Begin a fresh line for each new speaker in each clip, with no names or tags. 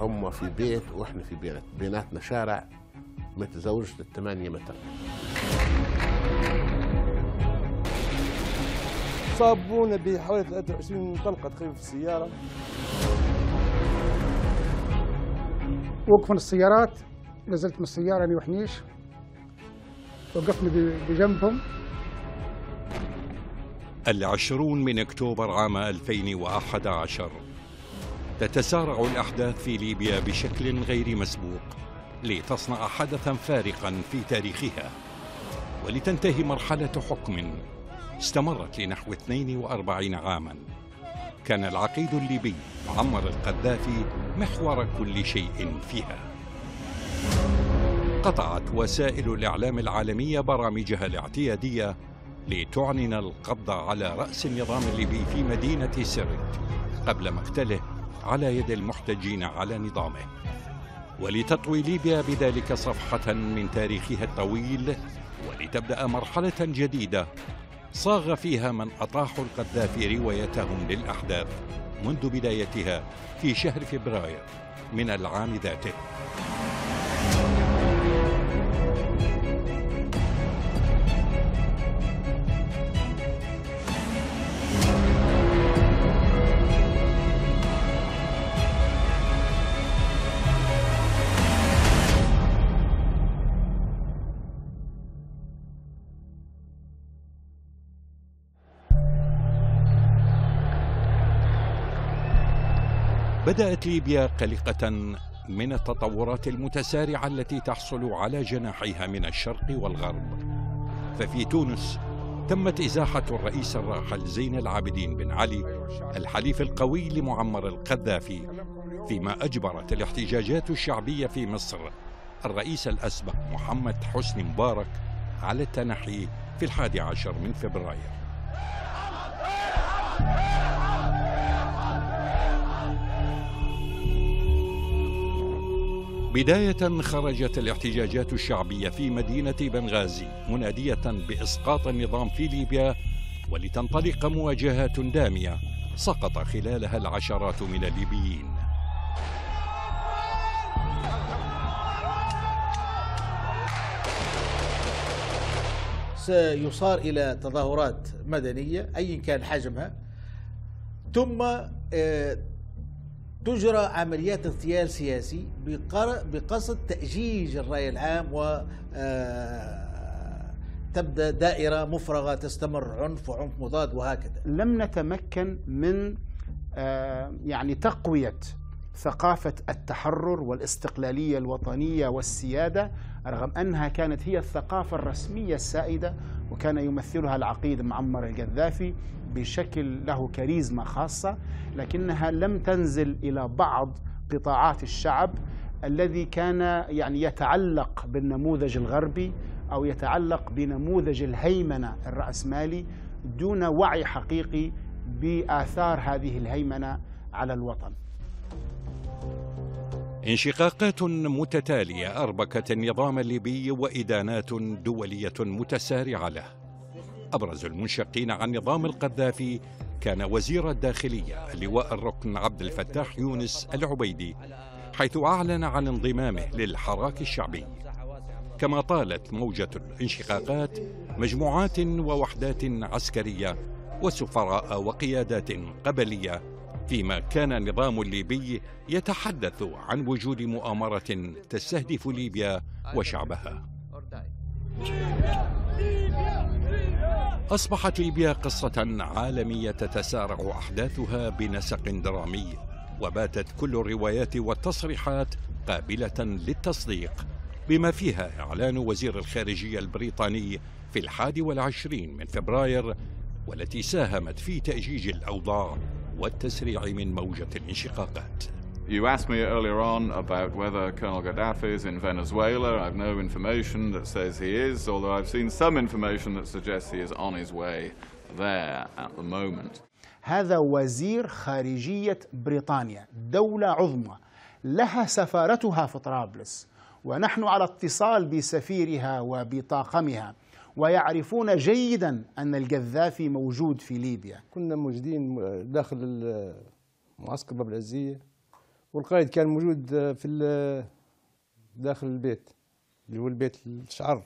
هم في بيت وإحنا في بيت. بيناتنا شارع متزوجة الثمانية متر.
صابونا بحوالي 23 طلقة تقريبا في السيارة.
وقفنا السيارات. نزلت من السيارة أنا وحنيش. وقفنا بجنبهم.
العشرون من أكتوبر عام 2011 تتسارع الأحداث في ليبيا بشكل غير مسبوق لتصنع حدثا فارقا في تاريخها. ولتنتهي مرحلة حكم استمرت لنحو 42 عاما. كان العقيد الليبي معمر القذافي محور كل شيء فيها. قطعت وسائل الإعلام العالمية برامجها الاعتيادية لتعلن القبض على رأس النظام الليبي في مدينة سرت قبل مقتله على يد المحتجين على نظامه. ولتطوي ليبيا بذلك صفحة من تاريخها الطويل ولتبدأ مرحلة جديدة صاغ فيها من أطاحوا القذافي روايتهم للأحداث منذ بدايتها في شهر فبراير من العام ذاته. بدأت ليبيا قلقة من التطورات المتسارعة التي تحصل على جناحيها من الشرق والغرب. ففي تونس تمت إزاحة الرئيس الراحل زين العابدين بن علي الحليف القوي لمعمر القذافي فيما أجبرت الاحتجاجات الشعبية في مصر الرئيس الأسبق محمد حسني مبارك على التنحي في الحادي عشر من فبراير. بداية خرجت الاحتجاجات الشعبية في مدينة بنغازي منادية بإسقاط النظام في ليبيا ولتنطلق مواجهات دامية سقط خلالها العشرات من الليبيين.
سيصار إلى تظاهرات مدنية أي كان حجمها ثم آه، تجرى عمليات اغتيال سياسي بقصد تأجيج الرأي العام و آه، تبدأ دائرة مفرغة تستمر عنف وعنف مضاد وهكذا.
لم نتمكن من آه، يعني تقوية ثقافة التحرر والاستقلالية الوطنية والسيادة رغم أنها كانت هي الثقافة الرسمية السائدة وكان يمثلها العقيد معمر القذافي بشكل له كاريزما خاصة لكنها لم تنزل إلى بعض قطاعات الشعب الذي كان يعني يتعلق بالنموذج الغربي أو يتعلق بنموذج الهيمنة الرأسمالي دون وعي حقيقي بآثار هذه الهيمنة على الوطن.
انشقاقات متتالية أربكت النظام الليبي وإدانات دولية متسارعة له. أبرز المنشقين عن نظام القذافي كان وزير الداخلية اللواء الركن عبد الفتاح يونس العبيدي حيث أعلن عن انضمامه للحراك الشعبي. كما طالت موجة الانشقاقات مجموعات ووحدات عسكرية وسفراء وقيادات قبلية فيما كان النظام الليبي يتحدث عن وجود مؤامرة تستهدف ليبيا وشعبها. أصبحت ليبيا قصة عالمية تتسارع أحداثها بنسق درامي وباتت كل الروايات والتصريحات قابلة للتصديق بما فيها إعلان وزير الخارجية البريطاني في الحادي والعشرين من فبراير والتي ساهمت في تأجيج الأوضاع والتسريع من موجة الانشقاقات
You asked me earlier on about whether Colonel Gaddafi is in Venezuela. I've no information that says he is, although I've seen some information that suggests he is on his way there at the moment.
هذا وزير خارجية بريطانيا دولة عظمى لها سفارتها في طرابلس ونحن على اتصال بسفيرها وبطاقمها ويعرفون جيدا أن القذافي موجود في ليبيا.
كنا موجودين داخل معسكر باب العزية والقائد كان موجود آه، في داخل البيت اللي هو البيت الشعر.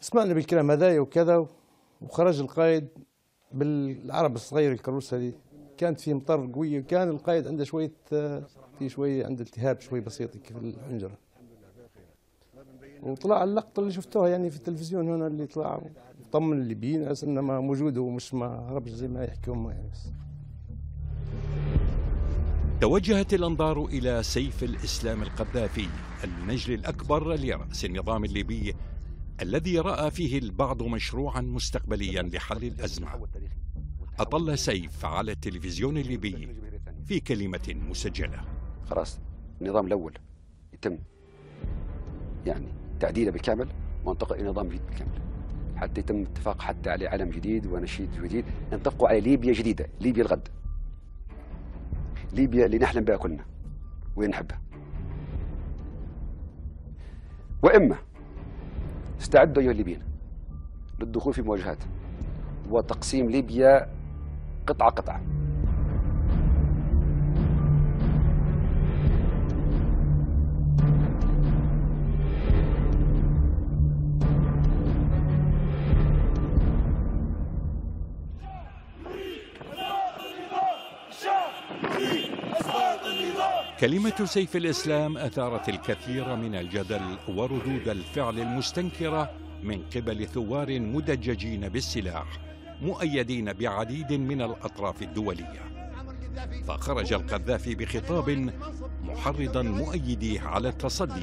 سمعنا بالكلام هذايا وكذا وخرج القائد بالعرب الصغير الكروس هذه كانت في مطر قوية وكان القائد عنده شوية آه، في شوية عنده التهاب شوي بسيط في الحنجرة. وطلع اللقطة اللي شفتوها يعني في التلفزيون هنا اللي طلع طمن الليبيين على أساس إنه ما موجود ومش ما هربش زي ما يحكوا هم يعني بس.
توجهت الأنظار إلى سيف الإسلام القذافي النجل الأكبر لرأس النظام الليبي الذي رأى فيه البعض مشروعا مستقبليا لحل الأزمة. أطل سيف على التلفزيون الليبي في كلمة مسجلة.
خلاص النظام الأول يتم. يعني تعديله بالكامل وانتقل إلى نظام جديد بالكامل. حتى يتم اتفاق حتى على علم جديد ونشيد جديد. نتفقوا على ليبيا جديدة ليبيا الغد. ليبيا اللي نحلم بها كلنا ونحبها وإما استعدوا أيها الليبيين للدخول في مواجهات وتقسيم ليبيا قطعة قطعة.
كلمة سيف الإسلام أثارت الكثير من الجدل وردود الفعل المستنكرة من قبل ثوار مدججين بالسلاح مؤيدين بعديد من الأطراف الدولية. فخرج القذافي بخطاب محرضا مؤيديه على التصدي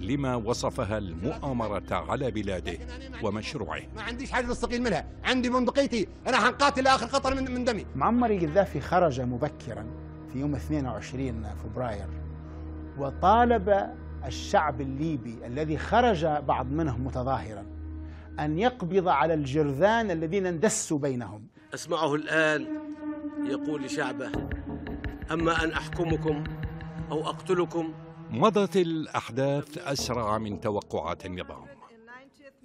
لما وصفها المؤامرة على بلاده ومشروعه.
ما عنديش حاجة نستقيل منها عندي بندقيتي أنا حنقاتل لآخر قطر من, من دمي.
معمر القذافي خرج مبكرا. في يوم 22 فبراير وطالب الشعب الليبي الذي خرج بعض منهم متظاهرا أن يقبض على الجرذان الذين اندسوا بينهم.
أسمعه الآن يقول لشعبه أما أن أحكمكم أو أقتلكم؟
مضت الأحداث أسرع من توقعات النظام.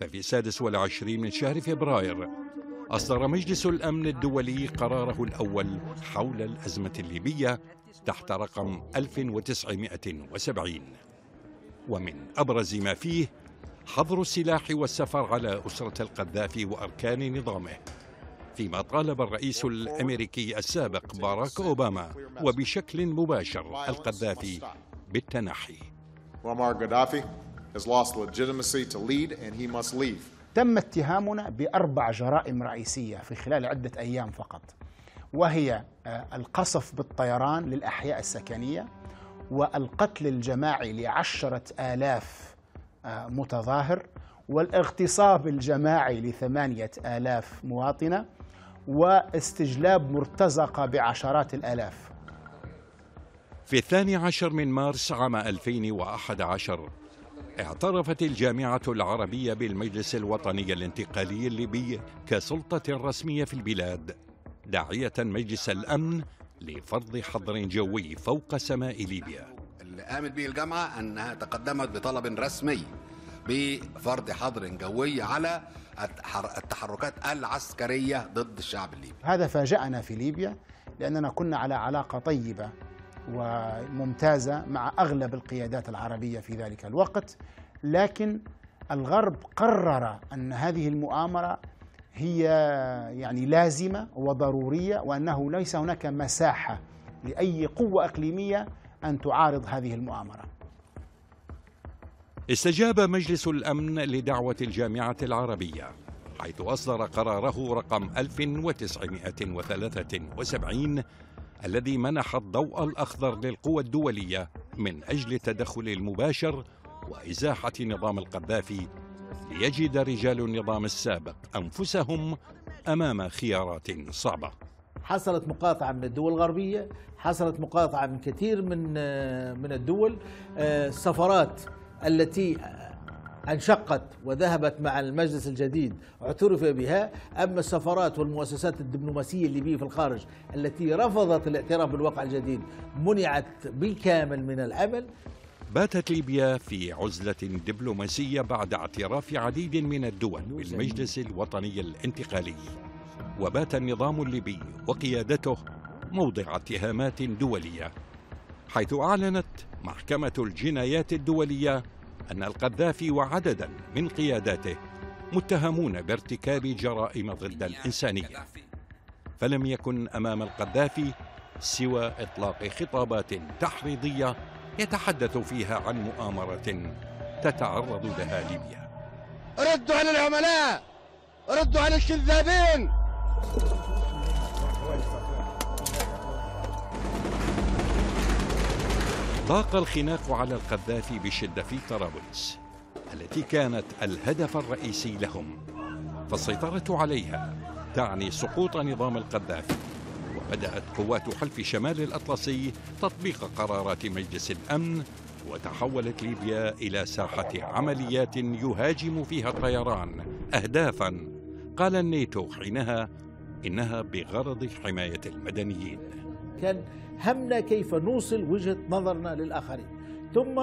ففي السادس والعشرين من شهر فبراير أصدر مجلس الأمن الدولي قراره الأول حول الأزمة الليبية تحت رقم 1970 ومن أبرز ما فيه حظر السلاح والسفر على أسرة القذافي وأركان نظامه فيما طالب الرئيس الأمريكي السابق باراك أوباما وبشكل مباشر القذافي بالتنحي
Muammar Gaddafi has lost legitimacy to lead and he must leave.
تم اتهامنا بأربع جرائم رئيسية في خلال عدة أيام فقط. وهي آه، القصف بالطيران للأحياء السكنية والقتل الجماعي لعشرة آلاف آه، متظاهر والاغتصاب الجماعي لثمانية آلاف مواطنة واستجلاب مرتزقة بعشرات الآلاف.
في الثاني عشر من مارس عام 2011 اعترفت الجامعة العربية بالمجلس الوطني الانتقالي الليبي كسلطة رسمية في البلاد داعية مجلس الأمن لفرض حظر جوي فوق سماء ليبيا.
اللي قامت به الجامعة أنها تقدمت بطلب رسمي بفرض حظر جوي على التحر- التحركات العسكرية ضد الشعب الليبي.
هذا فاجأنا في ليبيا لأننا كنا على علاقة طيبة وممتازة مع أغلب القيادات العربية في ذلك الوقت لكن الغرب قرر أن هذه المؤامرة هي يعني لازمة وضرورية وأنه ليس هناك مساحة لأي قوة إقليمية أن تعارض هذه المؤامرة.
استجاب مجلس الأمن لدعوة الجامعة العربية حيث أصدر قراره رقم 1973 الذي منح الضوء الأخضر للقوى الدولية من أجل التدخل المباشر وإزاحة نظام القذافي ليجد رجال النظام السابق أنفسهم أمام خيارات صعبة.
حصلت مقاطعة من الدول الغربية حصلت مقاطعة من كثير من من الدول. آه، السفارات التي انشقت وذهبت مع المجلس الجديد اعترف بها. أما السفارات والمؤسسات الدبلوماسية الليبيه في الخارج التي رفضت الاعتراف بالواقع الجديد منعت بالكامل من العمل
باتت ليبيا في عزلة دبلوماسية بعد اعتراف عديد من الدول بالمجلس الوطني الانتقالي. وبات النظام الليبي وقيادته موضع اتهامات دولية حيث أعلنت محكمة الجنايات الدولية أن القذافي وعددا من قياداته متهمون بارتكاب جرائم ضد الإنسانية. فلم يكن أمام القذافي سوى إطلاق خطابات تحريضية يتحدث فيها عن مؤامرة تتعرض لها ليبيا.
ردوا على العملاء! ردوا على الكذابين!
ضاق الخناق على القذافي بشدة في طرابلس التي كانت الهدف الرئيسي لهم فالسيطرة عليها تعني سقوط نظام القذافي وبدأت قوات حلف شمال الأطلسي تطبيق قرارات مجلس الأمن وتحولت ليبيا إلى ساحة عمليات يهاجم فيها الطيران أهدافا. قال الناتو حينها إنها بغرض حماية المدنيين.
كان همنا كيف نوصل وجهة نظرنا للآخرين. ثم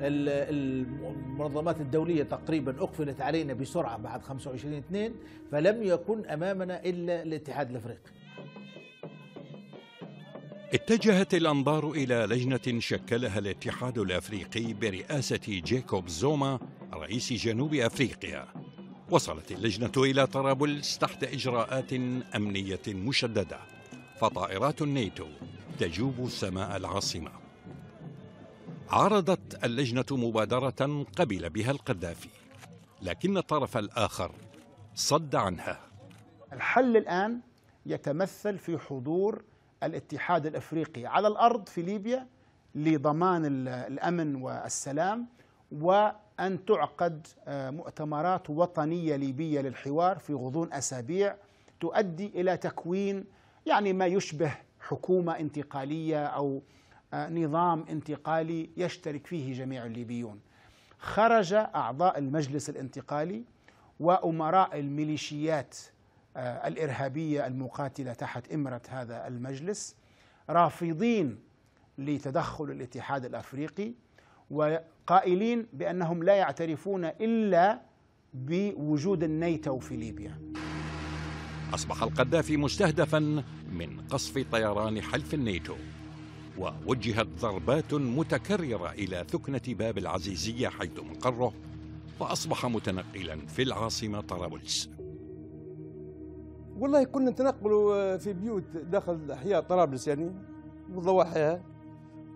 ال- المنظمات الدولية تقريبا أقفلت علينا بسرعة بعد 25 2 فلم يكن أمامنا إلا الاتحاد الأفريقي.
اتجهت الأنظار إلى لجنة شكلها الاتحاد الأفريقي برئاسة جيكوب زوما رئيس جنوب أفريقيا. وصلت اللجنة إلى طرابلس تحت إجراءات أمنية مشددة. فطائرات الناتو تجوب سماء العاصمة. عرضت اللجنة مبادرة قبل بها القذافي لكن الطرف الآخر صد عنها.
الحل الآن يتمثل في حضور الاتحاد الأفريقي على الأرض في ليبيا لضمان ال- الأمن والسلام وأن تعقد آه، مؤتمرات وطنية ليبية للحوار في غضون أسابيع تؤدي إلى تكوين يعني ما يشبه حكومة انتقالية أو آه، نظام انتقالي يشترك فيه جميع الليبيون. خرج أعضاء المجلس الانتقالي وأمراء الميليشيات آه، الإرهابية المقاتلة تحت إمرة هذا المجلس رافضين لتدخل الاتحاد الأفريقي وقائلين بأنهم لا يعترفون إلا بوجود الناتو في ليبيا.
أصبح القذافي مستهدفا من قصف طيران حلف الناتو ووجهت ضربات متكررة إلى ثكنة باب العزيزية حيث مقره وأصبح متنقلا في العاصمة طرابلس.
والله كنا نتنقلوا في بيوت داخل أحياء طرابلس يعني وضواحيها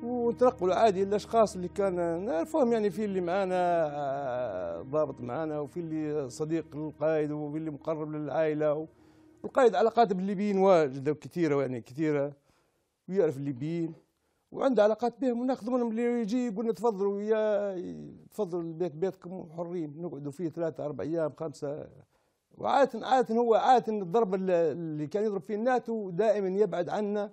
ونتنقلوا عادي الأشخاص اللي كان نعرفهم يعني في اللي معانا آه، ضابط معانا وفي اللي صديق للقائد وفي اللي مقرب للعائلة والقائد علاقات بالليبيين واجده وكثيره يعني كثيرة. ويعرف الليبيين. وعنده علاقات بهم وناخذ منهم اللي يجي يقول تفضلوا يا تفضلوا البيت بيتكم حرين نقعدوا فيه ثلاثة أربع أيام خمسة. وعادة عادة هو عادة الضرب اللي- كان يضرب فيه الناتو دائما يبعد عنا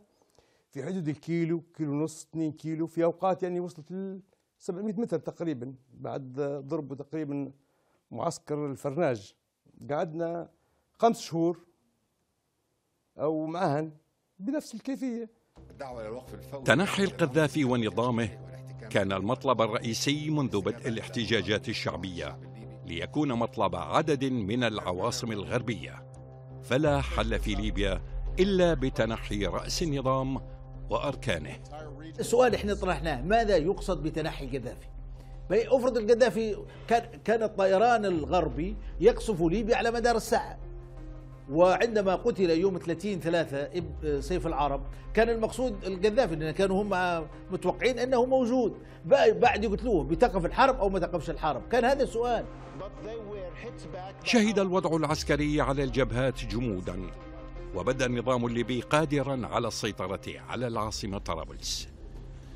في حدود الكيلو كيلو ونص 2 كيلو. في أوقات يعني وصلت ل 700 متر تقريبا. بعد ضربوا تقريبا معسكر الفرناج. قعدنا خمس شهور. أو معهن بنفس الكيفية.
الدعوة للوقف الفوري.
تنحي القذافي ونظامه. كان المطلب الرئيسي منذ بدء الاحتجاجات الشعبية ليكون مطلب عدد من العواصم الغربية. فلا حل في ليبيا إلا بتنحي رأس النظام وأركانه.
السؤال إحنا طرحناه ماذا يقصد بتنحي القذافي؟ افرض القذافي كان كان الطيران الغربي يقصف ليبيا على مدار الساعة. وعندما قتل يوم 30 3 إب- سيف العرب كان المقصود القذافي لأن كانوا هم متوقعين أنه موجود. بعد يقتلوه بتقف الحرب أو ما تقفش الحرب. كان هذا السؤال.
شهد الوضع العسكري على الجبهات جمودا وبدأ النظام الليبي قادرا على السيطرة على العاصمة طرابلس.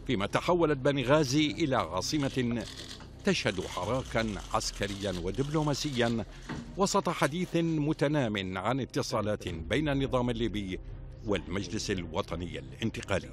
فيما تحولت بنغازي إلى عاصمة تشهد حراكا عسكريا ودبلوماسيا وسط حديث متنام عن اتصالات بين النظام الليبي والمجلس الوطني الانتقالي.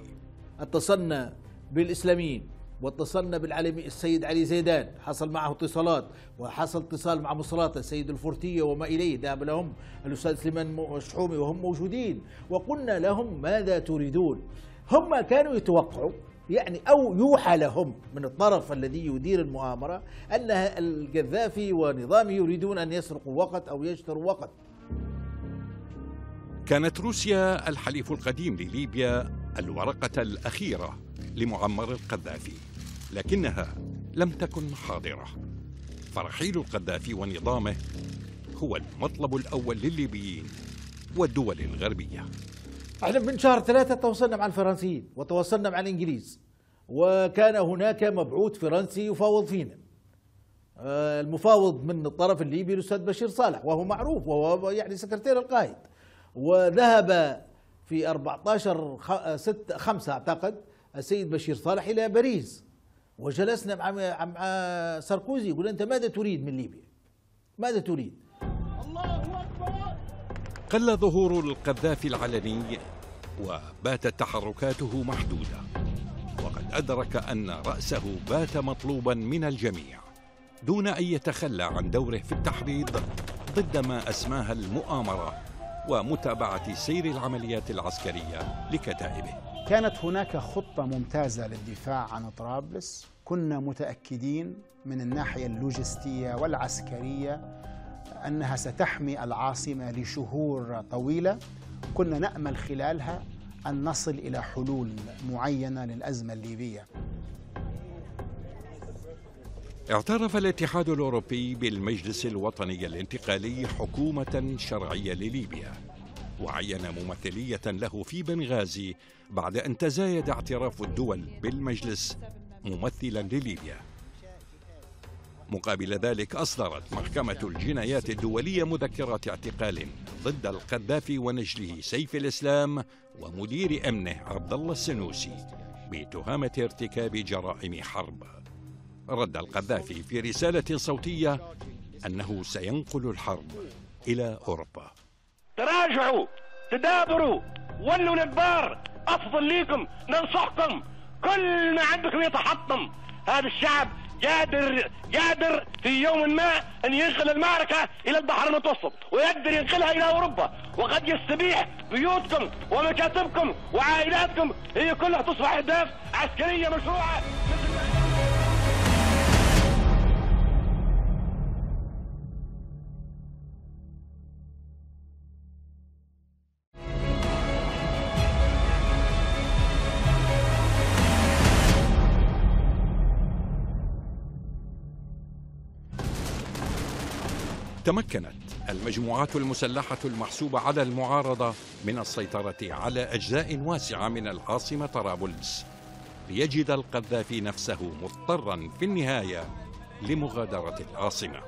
اتصلنا بالإسلاميين واتصلنا بالعلمي السيد علي زيدان. حصل معه اتصالات وحصل اتصال مع مصراته السيد الفورتيه وما إليه. ذهب لهم الأستاذ سليمان مشحومي وهم موجودين. وقلنا لهم ماذا تريدون؟ هم كانوا يتوقعوا يعني أو يوحى لهم من الطرف الذي يدير المؤامرة أن القذافي ونظامه يريدون أن يسرقوا وقت أو يشتروا وقت.
كانت روسيا الحليف القديم لليبيا الورقة الأخيرة لمعمر القذافي لكنها لم تكن حاضرة. فرحيل القذافي ونظامه هو المطلب الأول للليبيين والدول الغربية.
إحنا من شهر ثلاثة تواصلنا مع الفرنسيين وتواصلنا مع الإنجليز. وكان هناك مبعوث فرنسي يفاوض فينا. آه، المفاوض من الطرف الليبي الأستاذ بشير صالح وهو معروف وهو يعني سكرتير القائد. وذهب في 14 6 5 أعتقد السيد بشير صالح إلى باريس. وجلسنا مع مع ساركوزي يقول أنت ماذا تريد من ليبيا؟ ماذا تريد؟
قل ظهور القذافي العلني وباتت تحركاته محدودة. وقد أدرك أن رأسه بات مطلوبا من الجميع دون أن يتخلى عن دوره في التحريض ضد ما أسماها المؤامرة ومتابعة سير العمليات العسكرية لكتائبه.
كانت هناك خطة ممتازة للدفاع عن طرابلس. كنا متأكدين من الناحية اللوجستية والعسكرية أنها ستحمي العاصمة لشهور طويلة. كنا نأمل خلالها أن نصل إلى حلول معينة للأزمة الليبية.
اعترف الاتحاد الأوروبي بالمجلس الوطني الانتقالي حكومة شرعية لليبيا وعين ممثلية له في بنغازي بعد أن تزايد اعتراف الدول بالمجلس ممثلا لليبيا. مقابل ذلك أصدرت محكمة الجنايات الدولية مذكرات اعتقال ضد القذافي ونجله سيف الإسلام ومدير أمنه عبد الله السنوسي بتهمة ارتكاب جرائم حرب. رد القذافي في رسالة صوتية أنه سينقل الحرب إلى أوروبا.
تراجعوا تدابروا ولوا الإدبار. أفضل ليكم ننصحكم كل ما عندكم يتحطم. هذا الشعب قادر قادر في يوم ما أن ينقل المعركة إلى البحر المتوسط ويقدر ينقلها إلى أوروبا. وقد يستبيح بيوتكم ومكاتبكم وعائلاتكم هي كلها تصبح أهداف عسكرية مشروعة.
تمكنت المجموعات المسلحة المحسوبة على المعارضة من السيطرة على أجزاء واسعة من العاصمة طرابلس. ليجد القذافي نفسه مضطرا في النهاية لمغادرة العاصمة.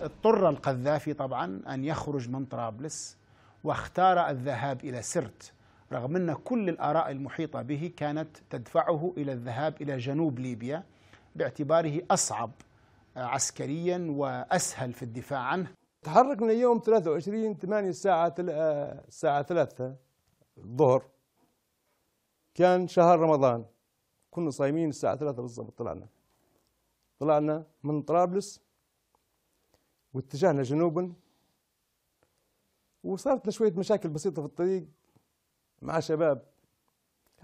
اضطر القذافي طبعا أن يخرج من طرابلس واختار الذهاب إلى سرت رغم أن كل الآراء المحيطة به كانت تدفعه إلى الذهاب إلى جنوب ليبيا باعتباره أصعب عسكريا وأسهل في الدفاع عنه.
تحركنا يوم 23 8 الساعة الساعة 3 الظهر. كان شهر رمضان. كنا صايمين الساعة 3 بالضبط طلعنا. طلعنا من طرابلس واتجهنا جنوبا وصارت لنا شوية مشاكل بسيطة في الطريق مع شباب.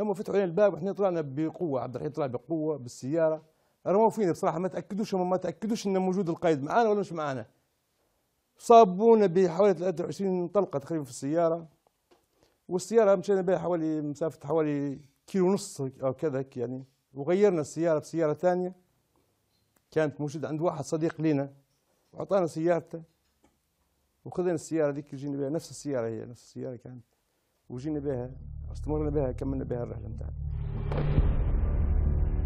هم فتحوا علينا الباب وإحنا طلعنا بقوة. عبد الرحيم طلع بقوة بالسيارة. رموا فينا بصراحة ما تأكدوش ما تأكدوش انه موجود القائد معانا ولا مش معانا. صابونا بحوالي 23 طلقة تقريبا في السيارة والسيارة مشينا بها حوالي مسافة حوالي كيلو ونص أو كذا يعني وغيرنا السيارة بسياره ثانية كانت موجودة عند واحد صديق لنا وأعطانا سيارته وخذنا السيارة ذيك جينا بها نفس السيارة هي نفس السيارة كانت وجينا بها استمرنا بها كملنا بها الرحلة بتاعتنا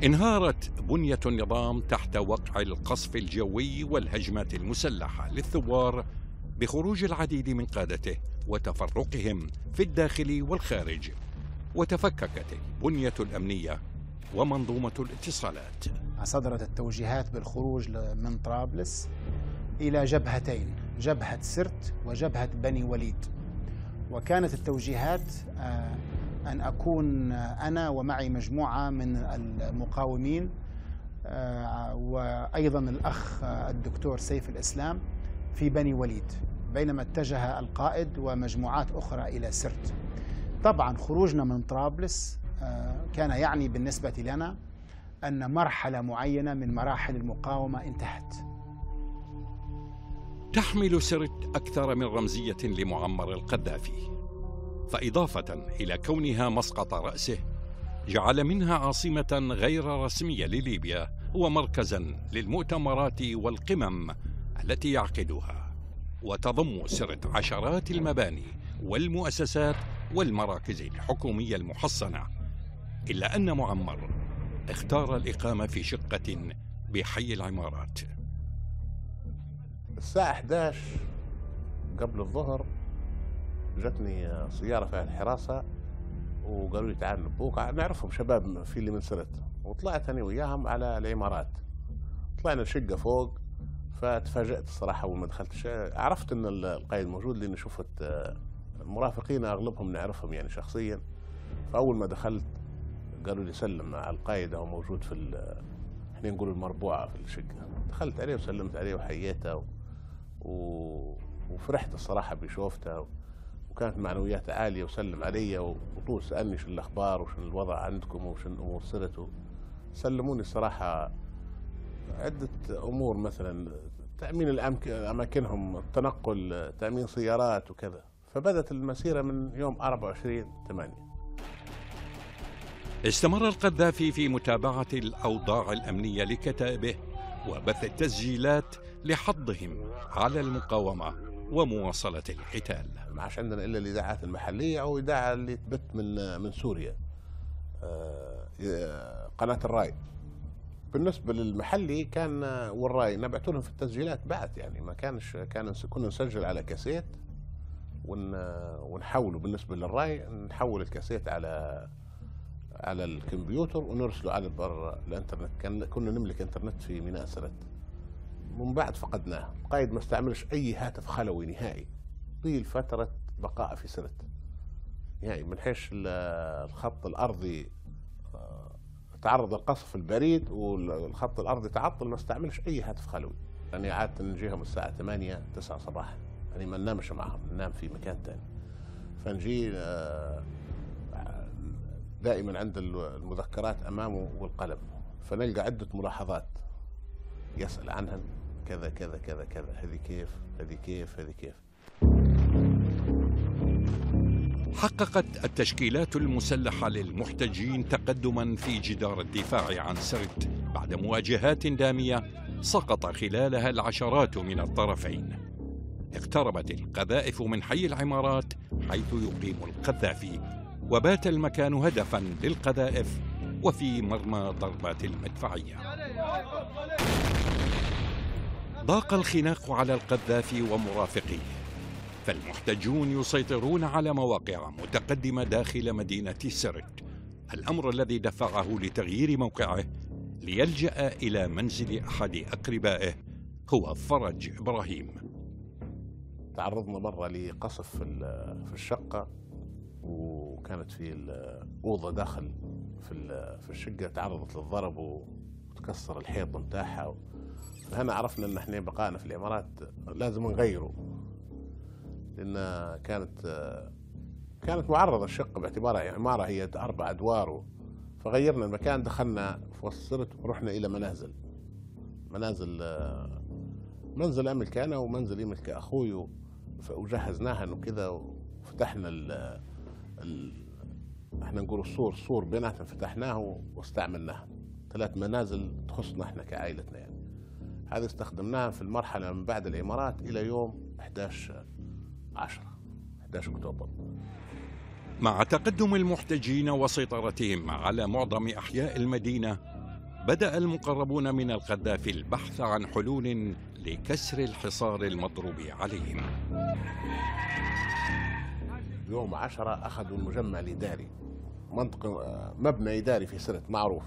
انهارت بنية النظام تحت وقع القصف الجوي والهجمات المسلحة للثوار بخروج العديد من قادته وتفرقهم في الداخل والخارج. وتفككت البنية الأمنية ومنظومة الاتصالات.
صدرت التوجيهات بالخروج من طرابلس إلى جبهتين جبهة سرت وجبهة بني وليد. وكانت التوجيهات آه أن أكون أنا ومعي مجموعة من المقاومين آه، وأيضا الأخ الدكتور سيف الإسلام في بني وليد بينما اتجه القائد ومجموعات أخرى إلى سرت. طبعا خروجنا من طرابلس آه، كان يعني بالنسبة لنا أن مرحلة معينة من مراحل المقاومة انتهت.
تحمل سرت أكثر من رمزية لمعمر القذافي. فإضافة إلى كونها مسقط رأسه جعل منها عاصمة غير رسمية لليبيا ومركزا للمؤتمرات والقمم التي يعقدها. وتضم سرت عشرات المباني والمؤسسات والمراكز الحكومية المحصنة إلا أن معمر اختار الإقامة في شقة بحي العمارات.
الساعة 11 قبل الظهر جتني سيارة فيها الحراسة وقالوا لي تعال نبوك. نعرفهم شباب في اللي من سرت وطلعت أنا وياهم على العمارات. طلعنا الشقة فوق فتفاجأت الصراحة أول ما دخلت عرفت أن القائد موجود لأني شفت آه، المرافقين أغلبهم نعرفهم يعني شخصيا. فأول ما دخلت قالوا لي سلم على القائد هو موجود في إحنا نقول المربوعة في الشقة. دخلت عليه وسلمت عليه وحييته و... وفرحت الصراحة بشوفته. وكانت معنوياته عالية وسلم علي وطول سألني شو الأخبار وشو الوضع عندكم وشو الأمور صرت سلموني الصراحة عدة أمور مثلا تأمين الأمك... أماكنهم التنقل تأمين سيارات وكذا. فبدت المسيرة من يوم 24 8
استمر القذافي في متابعة الأوضاع الأمنية لكتائبه وبث التسجيلات لحضهم على المقاومة. ومواصلة القتال.
ما عندنا إلا الإذاعات المحلية أو إذاعة اللي تبث من من سوريا. آه، قناة الراي بالنسبة للمحلي كان والراي نبعت لهم في التسجيلات بعد يعني. ما كانش كان كنا نسجل على كاسيت ون ونحوله. بالنسبة للراي نحول الكاسيت على على الكمبيوتر ونرسله على بر الإنترنت. كان كنا نملك إنترنت في ميناء سرت من بعد فقدناه. قايد ما استعملش أي هاتف خلوي نهائي. طيل فترة بقاء في سرت يعني من حيث ال- الخط الأرضي آه، تعرض القصف البريد والخط الأرضي تعطل ما استعملش أي هاتف خلوي. يعني عادة نجيهم الساعة 8 9 صباحا. يعني ما ننامش معهم ننام في مكان تاني. فنجي آه، دائما عند المذكرات أمامه والقلم. فنلقى عدة ملاحظات يسأل عنها. كذا كذا كذا كذا. هذه كيف؟ هذه كيف؟ هذه كيف؟
حققت التشكيلات المسلحة للمحتجين تقدما في جدار الدفاع عن سرت بعد مواجهات دامية سقط خلالها العشرات من الطرفين. اقتربت القذائف من حي العمارات حيث يقيم القذافي وبات المكان هدفا للقذائف وفي مرمى ضربات المدفعية. ضاق الخناق على القذافي ومرافقيه. فالمحتجون يسيطرون على مواقع متقدمة داخل مدينة سرت الأمر الذي دفعه لتغيير موقعه ليلجأ إلى منزل أحد أقربائه هو فرج إبراهيم.
تعرضنا مرة لقصف في ال- في الشقة وكانت في الأوضة داخل في الشقة تعرضت للضرب وتكسر الحيط متاعها هنا عرفنا إن إحنا بقائنا في الإمارات لازم نغيره لأن كانت كانت معرضة الشقه باعتبارها عماره هي أربع أدوار فغيرنا المكان دخلنا سرت ورحنا إلى منازل. منازل منزل أملك أنا ومنزل يملك أخوي وجهزناها وكذا وفتحنا ال إحنا نقول السور سور بيناتنا فتحناه واستعملناه ثلاث منازل تخصنا إحنا كعائلتنا يعني. هذه استخدمناها في المرحلة من بعد الإمارات إلى يوم 11 10 11 أكتوبر.
مع تقدم المحتجين وسيطرتهم على معظم أحياء المدينة بدأ المقربون من القذافي البحث عن حلول لكسر الحصار المضروب عليهم.
يوم 10 اخذوا المجمع الإداري منطقة آه، مبنى إداري في سرت معروف.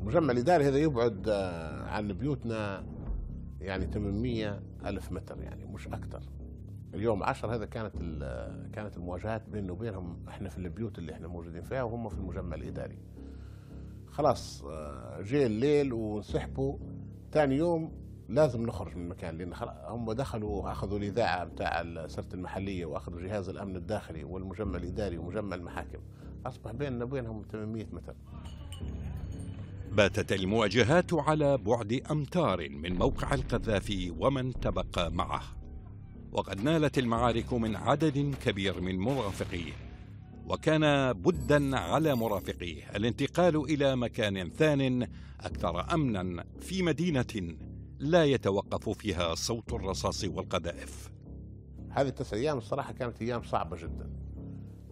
المجمع الإداري هذا يبعد آه، عن بيوتنا يعني 800 ألف متر يعني مش أكثر اليوم 10 هذا كانت كانت المواجهات بيننا وبينهم إحنا في البيوت اللي إحنا موجودين فيها وهم في المجمع الإداري. خلاص آه، جاء الليل وانسحبوا ثاني يوم لازم نخرج من المكان لأن هم دخلوا اخذوا الإذاعة بتاع السرت المحلية وأخذوا جهاز الأمن الداخلي والمجمع الإداري ومجمع المحاكم. أصبح بيننا وبينهم 800 متر.
باتت المواجهات على بعد أمتار من موقع القذافي ومن تبقى معه. وقد نالت المعارك من عدد كبير من مرافقيه. وكان بدا على مرافقيه الانتقال إلى مكان ثان أكثر امنا في مدينة لا يتوقف فيها صوت الرصاص والقذائف.
هذه التسع أيام الصراحة كانت أيام صعبة جدا.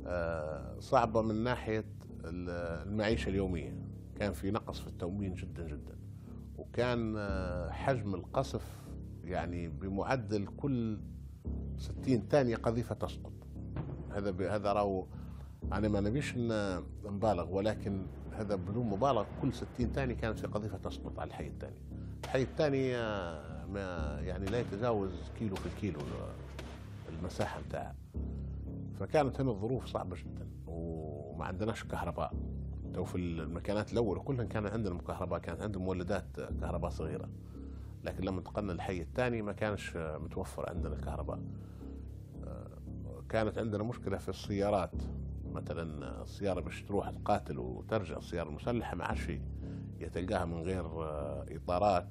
آه، صعبة من ناحية المعيشة اليومية. كان في نقص في التموين جدا جدا. وكان آه، حجم القصف يعني بمعدل كل 60 ثانية قذيفة تسقط. هذا هذا راهو أنا ما نبيش نبالغ ولكن هذا بدون مبالغة كل 60 ثانية كانت في قذيفة تسقط على الحي الثاني. الحي الثاني آه، ما يعني لا يتجاوز كيلو في الكيلو المساحة بتاعها. فكانت هنا الظروف صعبة جدا وما عندناش كهرباء. تو في المكانات الاولى كلها كان عندنا كهرباء كانت عندهم مولدات كهرباء صغيرة. لكن لما انتقلنا للحي الثاني ما كانش متوفر عندنا الكهرباء. آه، كانت عندنا مشكلة في السيارات. مثلا السيارة باش تروح تقاتل وترجع السيارة المسلحة ما عادش يتلقاها من غير آه، إطارات.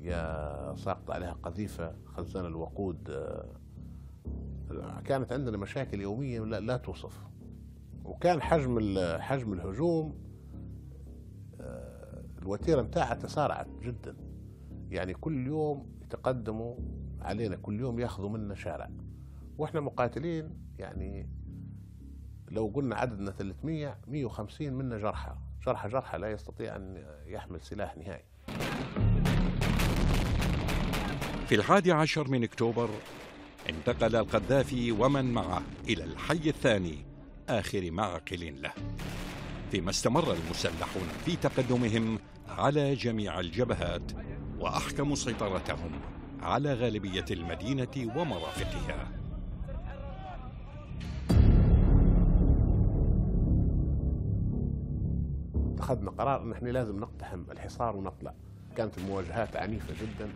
يا ساقط عليها قذيفة خزان الوقود. آه، كانت عندنا مشاكل يوميه لا توصف. وكان حجم حجم الهجوم آه، الوتيرة نتاعها تسارعت جدا. يعني كل يوم يتقدموا علينا كل يوم ياخذوا منا شارع. وإحنا مقاتلين يعني لو قلنا عددنا 300 150 منا جرحى. جرحى جرحى لا يستطيع أن يحمل سلاح نهائي.
في الحادي عشر من أكتوبر انتقل القذافي ومن معه إلى الحي الثاني آخر معقل له. فيما استمر المسلحون في تقدمهم على جميع الجبهات وأحكموا سيطرتهم على غالبية المدينة ومرافقها.
اتخذنا قرار إن إحنا لازم نقتحم الحصار ونطلع. كانت المواجهات عنيفة جدا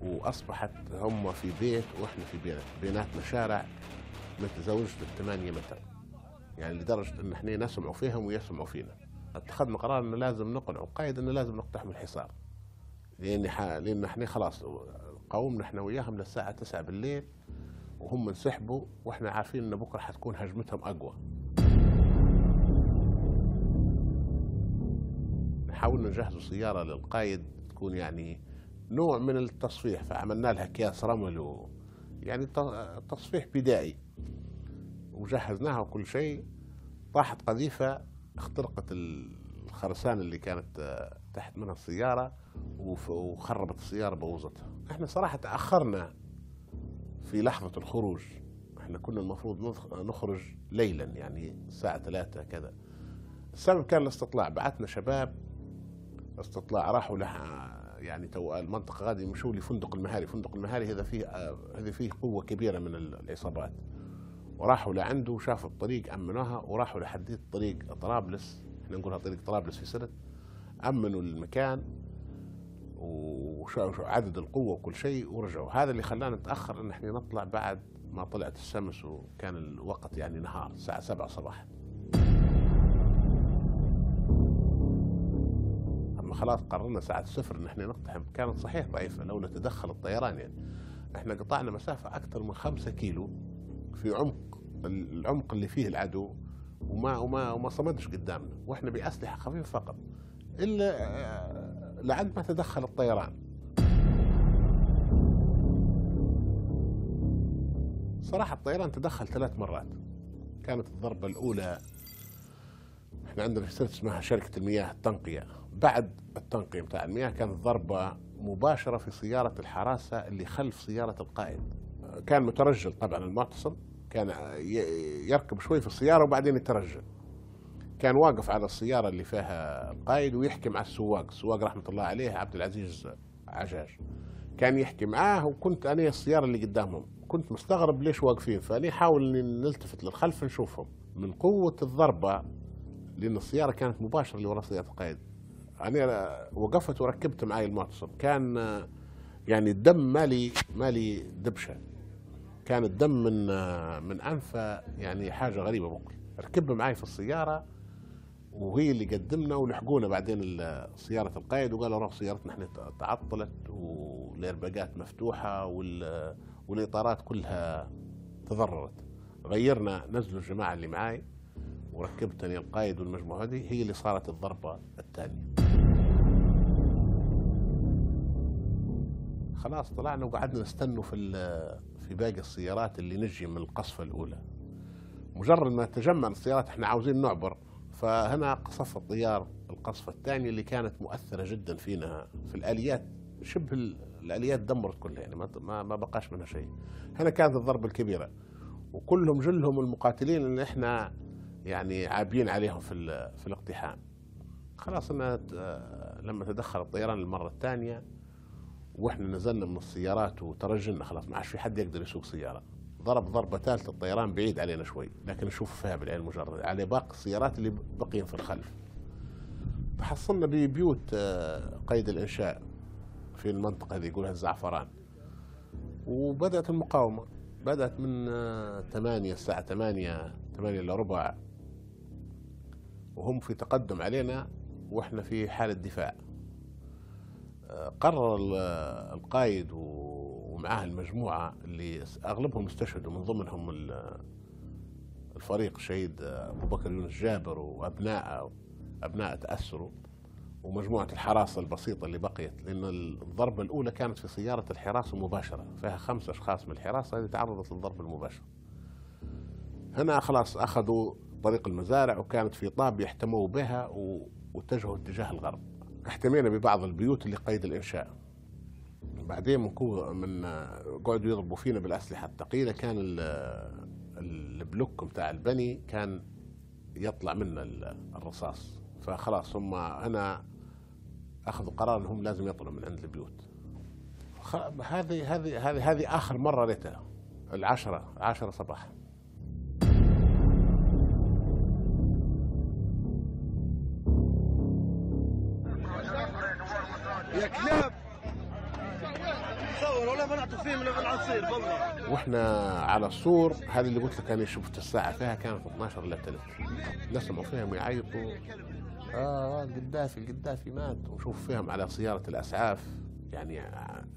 وأصبحت هم في بيت وإحنا في بيت بيناتنا شارع ما تزوجش بالثمانية متر. يعني لدرجة أن إحنا نسمعوا فيهم ويسمعوا فينا. اتخذنا قرار أنه لازم نقنع القائد أنه لازم نقتحم الحصار. لأن ح... لأن إحنا خلاص قومنا إحنا وياهم للساعة 9 بالليل وهم انسحبوا وإحنا عارفين إن بكرة حتكون هجمتهم أقوى. حاولنا نجهزوا سيارة للقائد تكون يعني نوع من التصفيح فعملنا لها اكياس رمل و يعني تصفيح بدائي. وجهزناها وكل شيء طاحت قذيفة اخترقت الخرسانة اللي كانت تحت منها السيارة وخربت السيارة بوظتها. إحنا صراحة تأخرنا في لحظة الخروج. إحنا كنا المفروض نخرج ليلا يعني الساعة ثلاثة كذا. السبب كان الاستطلاع. بعثنا شباب استطلاع راحوا لها يعني تو المنطقة غادي يمشوا لفندق المهاري. فندق المهاري هذا فيه هذا فيه قوة كبيرة من العصابات. وراحوا لعنده وشافوا الطريق أمنوها وراحوا لحديد طريق طرابلس. إحنا نقولها طريق طرابلس في سرت أمنوا المكان وشافوا عدد القوة وكل شيء ورجعوا. هذا اللي خلانا نتأخر إن إحنا نطلع بعد ما طلعت الشمس وكان الوقت يعني نهار الساعة 7 صباحا. لما خلاص قررنا ساعة صفر إن إحنا نقتحم كانت صحيح ضعيفة لولا تدخل الطيران يعني. إحنا قطعنا مسافة أكثر من خمسة كيلو. في عمق العمق اللي فيه العدو وما وما وما صمدش قدامنا وإحنا بأسلحة خفيفة فقط إلا آه، لعند ما تدخل الطيران. صراحة الطيران تدخل ثلاث مرات. كانت الضربة الأولى إحنا عندنا في سرت اسمها شركة المياه التنقية. بعد التنقية بتاع المياه كانت ضربة مباشرة في سيارة الحراسة اللي خلف سيارة القائد. كان مترجل طبعا المعتصم كان يركب شوي في السيارة وبعدين يترجل. كان واقف على السيارة اللي فيها القائد ويحكي مع السواق السواق رحمة الله عليه عبد العزيز عجاج. كان يحكي معاه وكنت أنا السيارة اللي قدامهم. كنت مستغرب ليش واقفين فأنا أحاول أني نلتفت للخلف نشوفهم. من قوة الضربة لأن السيارة كانت مباشرة لوراء سيارة القائد. أنا وقفت وركبت معي المعتصم. كان يعني الدم مالي مالي دبشة. كان الدم من من أنفه يعني حاجة غريبة بقول ركب معي في السيارة وهي اللي قدمنا ولحقونا بعدين سيارة القائد وقالوا روح سيارتنا إحنا تعطلت والايرباقات مفتوحة والإطارات كلها تضررت. غيرنا نزلوا الجماعة اللي معاي وركبتني القائد والمجموعة هذه هي اللي صارت الضربة الثانية. خلاص طلعنا وقعدنا نستنوا في في باقي السيارات اللي نجي من القصفة الأولى. مجرد ما تجمع السيارات إحنا عاوزين نعبر. فهنا قصف الطيار القصفة الثانية اللي كانت مؤثرة جدا فينا في الآليات شبه ال- الآليات دمرت كلها يعني ما ما, بقاش منها شيء. هنا كانت الضربة الكبيرة. وكلهم جلهم المقاتلين اللي إحنا يعني عابين عليهم في في الاقتحام. خلاص لما تدخل الطيران المره الثانية وإحنا نزلنا من السيارات وترجلنا خلاص ما عادش في حد يقدر يسوق سيارة. ضرب ضربة ثالثة الطيران بعيد علينا شوي لكن نشوف فيها بالعين المجرد على باقي السيارات اللي بقيين في الخلف. تحصلنا ببيوت آه، قيد الإنشاء في المنطقة هذه يقولها الزعفران. وبدأت المقاومة بدأت من آه، 8 الساعة 8 8 الا ربع. وهم في تقدم علينا وإحنا في حالة دفاع. آه، قرر ال- القائد ومعاه المجموعة اللي أغلبهم استشهدوا. من ضمنهم ال- الفريق الشهيد أبو بكر يونس جابر وأبناءه أبناء تأثروا ومجموعة الحراسة البسيطة اللي بقيت. لأن الضربة الأولى كانت في سيارة الحراسة مباشرة فيها خمس أشخاص من الحراسة هذه تعرضت للضرب المباشر. هنا خلاص أخذوا طريق المزارع وكانت في طاب يحتموا بها واتجهوا اتجاه الغرب. احتمينا ببعض البيوت اللي قيد الإنشاء بعدين من من قعدوا يضربوا فينا بالأسلحة الثقيلة. كان ال- البلوك بتاع البني كان يطلع منا ال- الرصاص. فخلاص هم هنا أخذوا قرار أنهم لازم يطلعوا من عند البيوت. هذه هذه هذه هذه آخر مرة ريتها العشرة عشرة صباح
يا كلاب. صور ولا منعتوا فيه من العصير والله
وإحنا على السور هذه اللي قلت لك أنا شفت الساعة فيها كانت 12 الا ثلث نسمعوا فيهم يعيطوا. آه القدافي القدافي مات ونشوف فيهم على سياره الأسعاف. يعني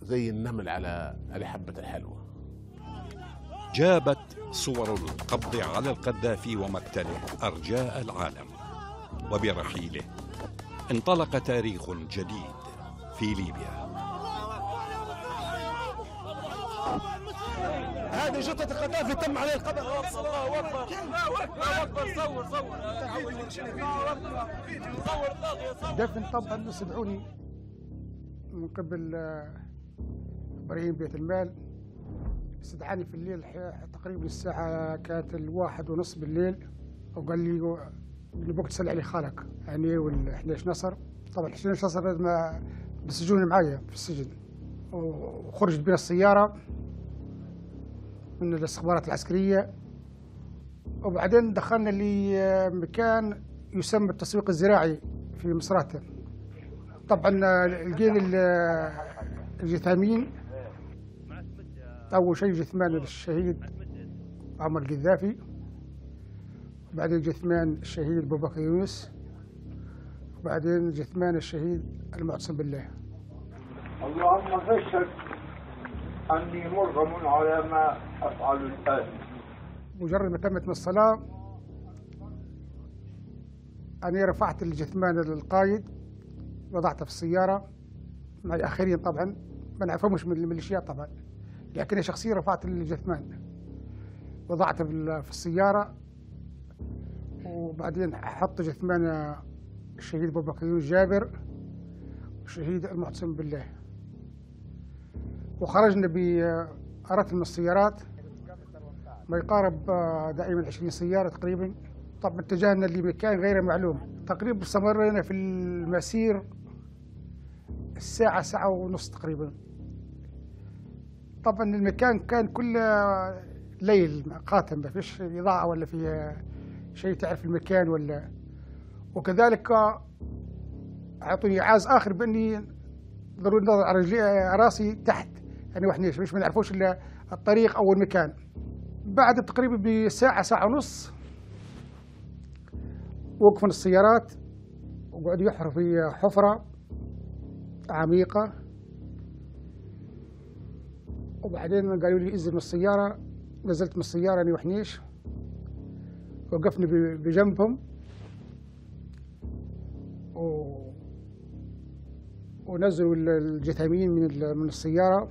زي النمل على على حبه الحلوى
جابت صور القبض على القذافي ومقتله أرجاء العالم. وبرحيله انطلق تاريخ جديد. في ليبيا.
هذه جثة القذافي تم عليه القبض الله أكبر الله أكبر صور صور الله أكبر صور
دفن طبعا سمعوني من قبل آه، إبراهيم بيت المال. استدعاني في الليل تقريبا الساعة كانت الواحد ونص بالليل. وقال لي اللي بوقت سلع لي خالك يعني وال11 نصر. طبعا 11 نصر لازم بالسجون معايا في السجن. وخرجت بين السيارة من الاستخبارات العسكرية. وبعدين دخلنا لمكان يسمى التسويق الزراعي في مصراتة طبعا لقينا ال- الجثامين. أول شيء جثمان الشهيد عمر القذافي. بعدين جثمان الشهيد أبو بكر يونس. وبعدين جثمان الشهيد المعتصم بالله.
اللهم فاشهد أني مرغم على ما أفعل الآن.
مجرد ما تمت من الصلاة أنا رفعت الجثمان للقايد وضعته في السيارة. مع الآخرين طبعا ما نعرفهمش من الميليشيات طبعا. لكن شخصيا رفعت الجثمان. وضعته في السيارة. وبعدين حط جثمان الشهيد أبو بكر يونس جابر والشهيد المعتصم بالله. وخرجنا بأرات من السيارات. ما يقارب آه، دائما 20 سيارة تقريبا. طبعا اتجهنا لمكان غير معلوم. تقريبا استمرينا في المسير الساعة ساعة ونص تقريبا. طبعا المكان كان كله ليل قاتم. ما فيش إضاءة ولا فيه شيء تعرف المكان ولا وكذلك أعطوني إعاز آخر بإني ضروري نضع رجلي رأسي تحت. يعني وإحنا مش ما نعرفوش إلا الطريق أو المكان. بعد تقريبا بساعة ساعة ونص وقفوا السيارات وقعدوا يحفروا في حفرة عميقة. وبعدين قالوا لي إنزل من السيارة. نزلت من السيارة أنا وحنيش وقفنا ب- بجنبهم. ونزلوا ال- الجثامين من من السيارة.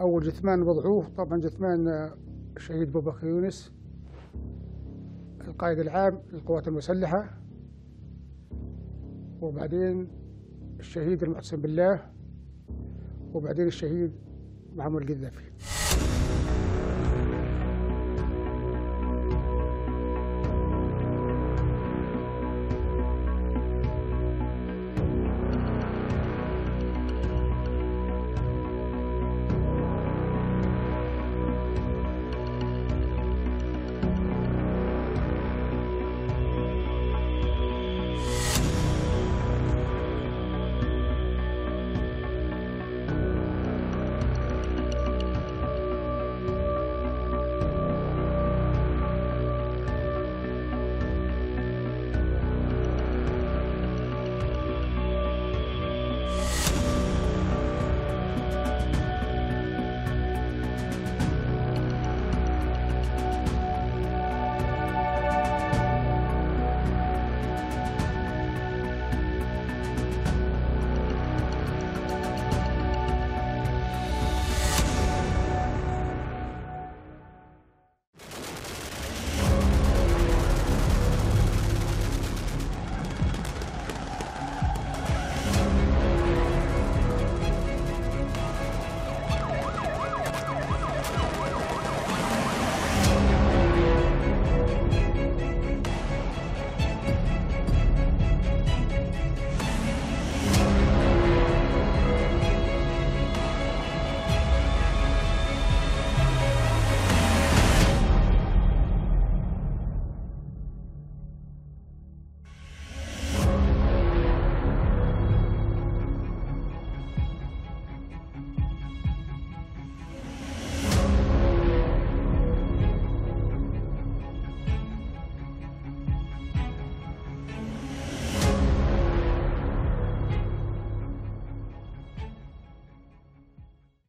أول جثمان وضعوه طبعا جثمان آه، الشهيد أبو بكر يونس القائد العام للقوات المسلحة. وبعدين الشهيد المحسن بالله. وبعدين الشهيد معمر القذافي.